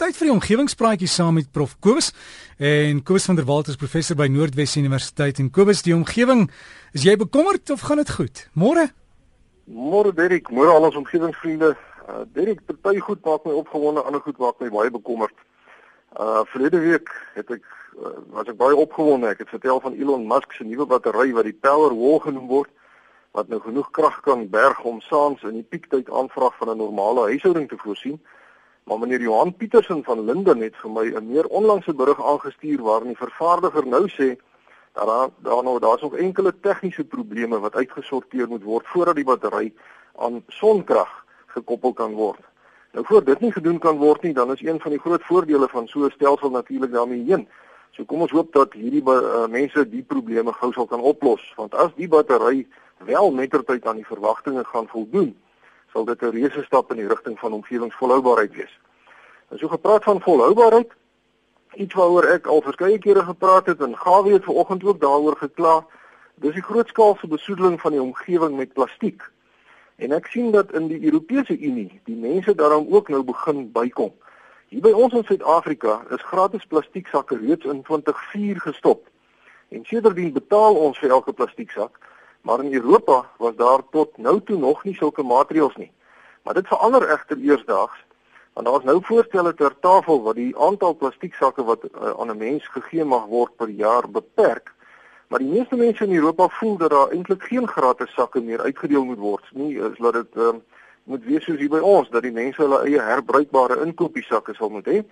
Tyd vir die omgewingspraatjie saam met Prof Kobus en Kobus van der Walt is professor by Noordwes Universiteit en Kobus die omgewing is jy bekommerd of gaan dit goed? Môre? Môre Derek, môre al ons omgewingsvriende. Uh, Derek, party goed maak my opgewonde, ander goed maak my baie bekommerd. Uh verlede week het ek uh, was ek baie opgewonde. Ek het vertel van Elon Musk se nuwe battery wat die Powerwall genoem word wat nou genoeg krag kan berg om saans in die piektyd aanvraag van 'n normale huishouding te voorsien. Maar meneer Johan Pietersen van Linden het vir my 'n meer onlangse berig aangestuur waarin die vervaardiger nou sê dat daar daar nou daar's nog enkele tegniese probleme wat uitgesorteer moet word voordat die battery aan sonkrag gekoppel kan word. Nou voor dit nie gedoen kan word nie, dan is een van die groot voordele van so 'n stelsel natuurlik daarmee heen. So kom ons hoop dat hierdie uh, mense die probleme gou sal kan oplos, want as die battery wel mettertyd aan die verwagtinge gaan voldoen, sal dit 'n reuse stap in die rigting van omgewingsvolhoubaarheid wees. En so gepraat van volhoubaarheid, iets waaroor ek al verskeie kere gepraat het en Gawie het vanoggend ook daaroor gekla, dis die grootskaalse besoedeling van die omgewing met plastiek. En ek sien dat in die Europese Unie die mense daarom ook nou begin bykom. Hier by ons in Suid-Afrika is gratis plastieksakke reeds in 2004 gestop. En sedertdien betaal ons vir elke plastieksak Maar in Europa was daar tot nou toe nog nie sulke maatreëls nie. Maar dit verander egter eersdaags want daar is nou voorstelle ter tafel wat die aantal plastieksakke wat uh, aan 'n mens gegee mag word per jaar beperk. Maar die meeste mense in Europa voel dat daar eintlik geen gratis sakke meer uitgedeel moet word nie. Is dat dit um, moet wees soos hier by ons dat die mense hulle eie herbruikbare inkopiesakke sal moet hê.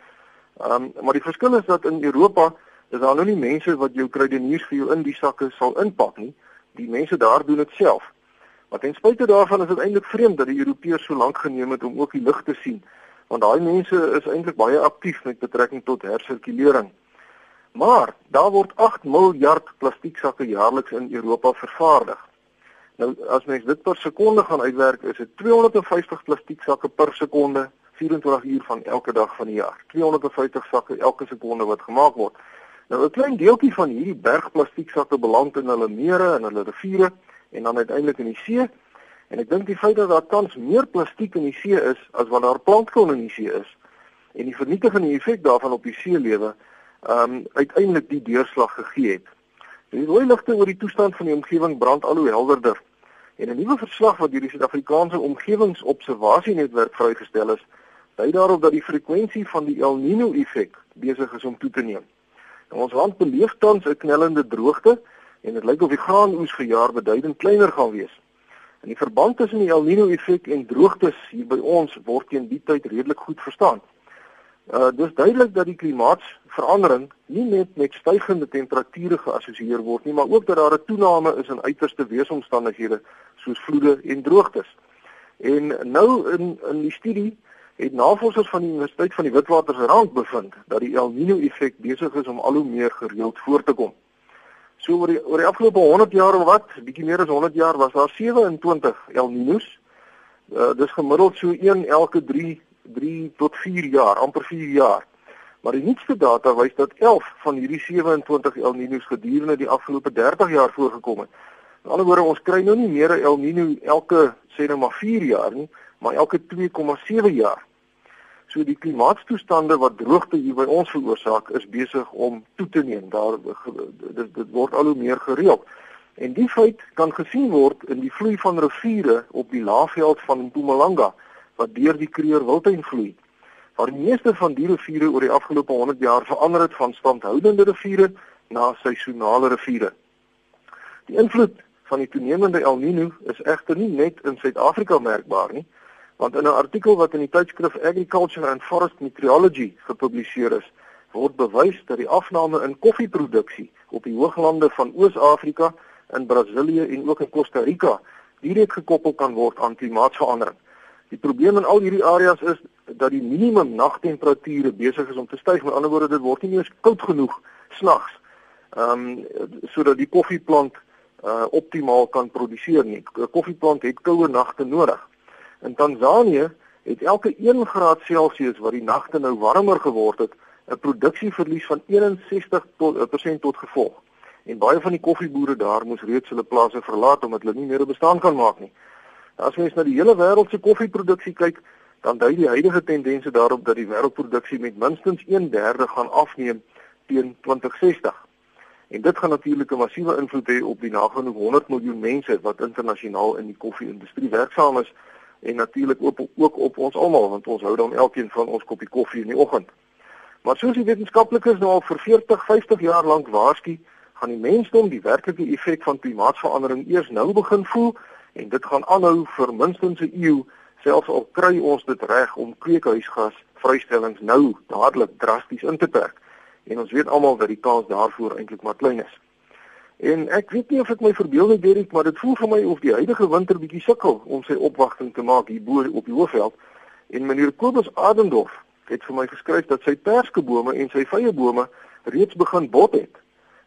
Um, maar die verskil is dat in Europa is daar nou nie mense wat jou kruideniers vir jou in die sakke sal inpak nie die mense daar doen dit self. Maar ten spyte daarvan is dit eintlik vreemd dat die Europeërs so lank geneem het om ook die lig te sien, want daai mense is eintlik baie aktief met betrekking tot hersirkulering. Maar daar word 8 miljard plastieksakke jaarliks in Europa vervaardig. Nou as mens dit per sekonde gaan uitwerk, is dit 250 plastieksakke per sekonde 24 uur van elke dag van die jaar. 250 sakke elke sekonde wat gemaak word. Nou 'n klein deeltjie van hierdie berg plastieksakke beland in hulle mere en hulle riviere en dan uiteindelik in die see. En ek dink die feit dat daar tans meer plastiek in die see is as wat daar plantkolon in die see is en die vernietigende effek daarvan op die seelewe, ehm um, uiteindelik die deurslag gegee het. Die rooi ligte oor die toestand van die omgewing brand al hoe helderder. En 'n nuwe verslag wat deur die Suid-Afrikaanse Omgewingsobservasienetwerk vrygestel is, dui daarop dat die frekwensie van die El Niño effek besig is om toe te neem. Nou, ons land beleef tans 'n knellende droogte en dit lyk of die graanoes vir jaar beduidend kleiner gaan wees. En die verband tussen die El Niño effek en droogtes hier by ons word teen die tyd redelik goed verstaan. Uh dis duidelik dat die klimaatsverandering nie net met stygende temperature geassosieer word nie, maar ook dat daar 'n toename is in uiterste weeromstandighede soos vloede en droogtes. En nou in in die studie het navorsers van die Universiteit van die Witwatersrand bevind dat die El Niño effek besig is om al hoe meer gereeld voor te kom. So oor die oor die afgelope 100 jaar of wat, bietjie meer as 100 jaar was daar 27 El Niños. Uh, dis gemiddeld so een elke 3 3 tot 4 jaar, amper 4 jaar. Maar die nuutste data wys dat 11 van hierdie 27 El Niños gedurende die afgelope 30 jaar voorgekom het. In ander woorde, ons kry nou nie meer 'n El Niño elke sê nou maar 4 jaar nie, maar elke 2,7 jaar. So die klimaatstoestande wat droogte hier by ons veroorsaak is besig om toe te neem. Daar dit, dit word al hoe meer gereeld. En die feit kan gesien word in die vloei van riviere op die laafveld van Mpumalanga wat deur die Kruger Wildtuin vloei. Waar die meeste van die riviere oor die afgelope 100 jaar verander het van standhoudende riviere na seisonale riviere. Die invloed van die toenemende El Niño is egter nie net in Suid-Afrika merkbaar nie want in 'n artikel wat in die tydskrif Agriculture and Forest Meteorology gepubliseer is, word bewys dat die afname in koffieproduksie op die hooglande van Oos-Afrika, in Brasilië en ook in Costa Rica direk gekoppel kan word aan klimaatsverandering. Die probleem in al hierdie areas is dat die minimum nagtemperature besig is om te styg. Met ander woorde, dit word nie meer koud genoeg snags. Ehm um, sodat die koffieplant uh optimaal kan produseer nie. 'n Koffieplant het koue nagte nodig. In Tansanië het elke 1 graad Celsius wat die nagte nou warmer geword het, 'n produksieverlies van 61% tot, uh, tot gevolg. En baie van die koffieboere daar moes reeds hulle plase verlaat omdat hulle nie meer bestaan kan maak nie. As mens na die hele wêreld se koffieproduksie kyk, dan dui die huidige tendense daarop dat die wêreldproduksie met minstens 1/3 gaan afneem teen 2060. En dit gaan natuurlik 'n massiewe invloed hê op die nagenoeg 100 miljoen mense wat internasionaal in die koffie-industrie werksaam is en natuurlik ook ook op ons almal want ons hou dan elkeen van ons koppie koffie in die oggend. Maar soos die wetenskaplikes nou al vir 40, 50 jaar lank waarsku, gaan die mensdom die werklike effek van klimaatsverandering eers nou begin voel en dit gaan aanhou vir minstens 'n eeu selfs al kry ons dit reg om kweekhuisgas vrystellings nou dadelik drasties in te perk en ons weet almal dat die kans daarvoor eintlik maar klein is. En ek weet nie of ek my verbeel het Derek, maar dit voel vir my of die huidige winter bietjie sukkel om sy opwagting te maak hier bo op die Hoëveld. En meneer Kobus Adendorf het vir my geskryf dat sy perskebome en sy vyebome reeds begin bot het,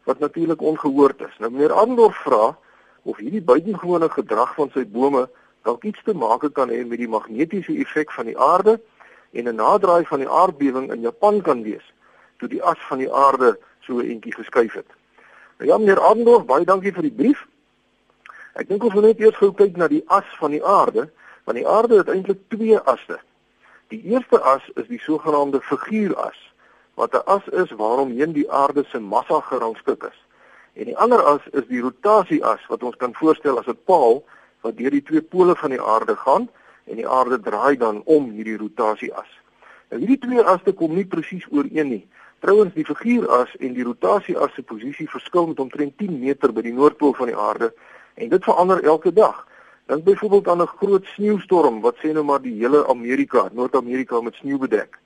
wat natuurlik ongehoord is. Nou meneer Adendorf vra of hierdie buitengewone gedrag van sy bome dalk iets te maak kan hê met die magnetiese effek van die aarde en 'n naderdraai van die aardbewing in Japan kan wees toe die as van die aarde so 'n entjie geskuif het. Ja meneer Adendorf, baie dankie vir die brief. Ek dink ons moet net eers gou kyk na die as van die aarde, want die aarde het eintlik twee asse. Die eerste as is die sogenaamde figuuras, wat 'n as is waaromheen die aarde se massa gerangskik is. En die ander as is die rotasieas wat ons kan voorstel as 'n paal wat deur die twee pole van die aarde gaan en die aarde draai dan om hierdie rotasieas. Nou hierdie twee asse kom nie presies ooreen nie. Trouwens die figuuras en die rotasieas se posisie verskil met omtrent 10 meter by die noordpool van die aarde en dit verander elke dag. Dink byvoorbeeld aan 'n groot sneeustorm wat sê nou maar die hele Amerika, Noord-Amerika met sneeu bedek.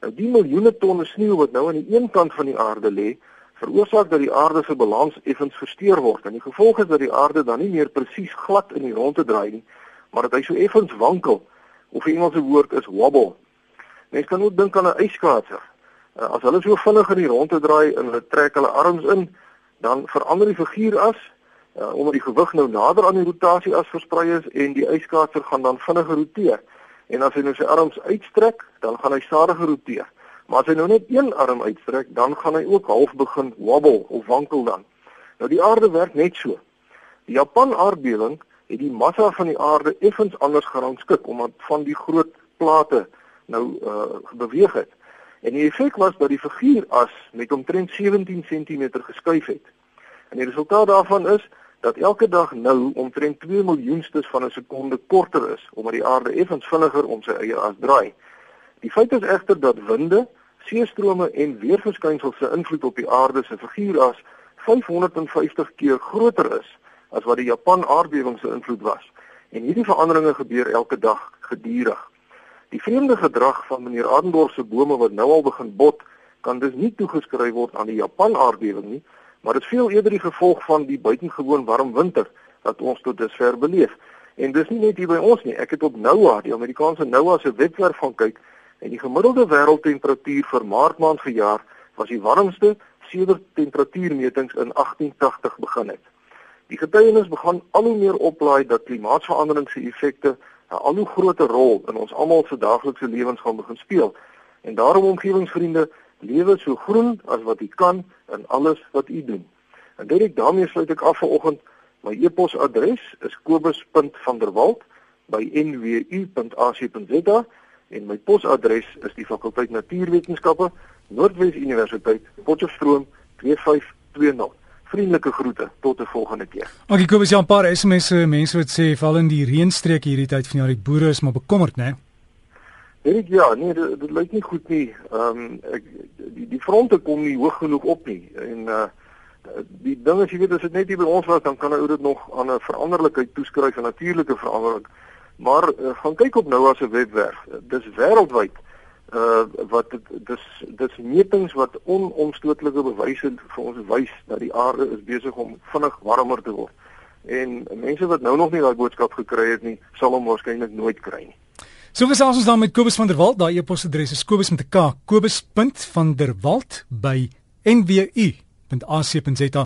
Nou die miljoene tonne sneeu wat nou aan die een kant van die aarde lê, veroorsaak dat die aarde se balans effens versteur word. En die gevolg is dat die aarde dan nie meer presies glad in die rondte draai nie, maar dat hy so effens wankel of 'n Engelse woord is wobble. Mens kan ook dink aan 'n ijskaatser. Uh, as hulle so vinnig in die rondte draai en hulle trek hulle arms in, dan verander die figuuras uh, omdat die gewig nou nader aan die rotasieas versprei is en die yskaatser gaan dan vinniger roteer. En as hy nou sy arms uitstrek, dan gaan hy stadiger roteer. Maar as hy nou net een arm uitstrek, dan gaan hy ook half begin wobble of wankel dan. Nou die aarde werk net so. Die Japan aardbewing het die massa van die aarde effens anders gerangskik omdat van die groot plate nou uh, beweeg het. En die effek was dat die figuuras met omtrent 17 cm geskuif het. En die resultaat daarvan is dat elke dag nou omtrent 2 miljoenstes van 'n sekonde korter is omdat die aarde effens vinniger om sy eie as draai. Die feit is egter dat winde, seestrome en weerverskynsels se invloed op die aarde se figuuras 550 keer groter is as wat die Japan aardbewing se invloed was. En hierdie veranderinge gebeur elke dag gedurig. Die vreemde gedrag van meneer Adendorf se bome wat nou al begin bot, kan dus nie toegeskryf word aan die Japan aardbewing nie, maar dit is veel eerder die gevolg van die buitengewoon warm winter wat ons tot dusver beleef. En dis nie net hier by ons nie. Ek het op NOAA, die Amerikaanse NOAA se webwerf gaan kyk en die gemiddelde wêreldtemperatuur vir Maart maand verjaar was die warmste sedert temperatuurmetings in 1880 begin het. Die getuienis begin al hoe meer oplaai dat klimaatsverandering se effekte 'n al hoe groter rol in ons almal se daaglikse lewens gaan begin speel. En daarom omgewingsvriende, lewe so groen as wat u kan in alles wat u doen. En dit daarmee sluit ek af vanoggend. My e-posadres is kobus.vanderwalt@nwu.ac.za en my posadres is die fakulteit Natuurwetenskappe, Noordwes Universiteit, Potchefstroom 2520 vriendelike groete tot 'n volgende keer. Okay, Kobus, ja 'n paar SMS'e, mense wat sê val in die reënstreek hierdie tyd van jaar, die boere is maar bekommerd, né? Nee, ek ja, nee, dit, dit lyk nie goed nie. Ehm um, ek die die fronte kom nie hoog genoeg op nie en uh die ding is jy weet as dit net hier by ons was dan kan ou dit nog aan 'n veranderlikheid toeskryf, 'n natuurlike verandering. Maar uh, gaan kyk op nou as 'n webwerf. Dis wêreldwyd uh wat dis dis metings wat onomstotelike bewyse vir ons wys dat die aarde is besig om vinnig warmer te word. En mense wat nou nog nie daai boodskap gekry het nie, sal hom waarskynlik nooit kry nie. So gesels ons dan met Kobus van der Walt, daai e-posadres is kobus met 'n k, kobus.vanderwalt by nwu.ac.za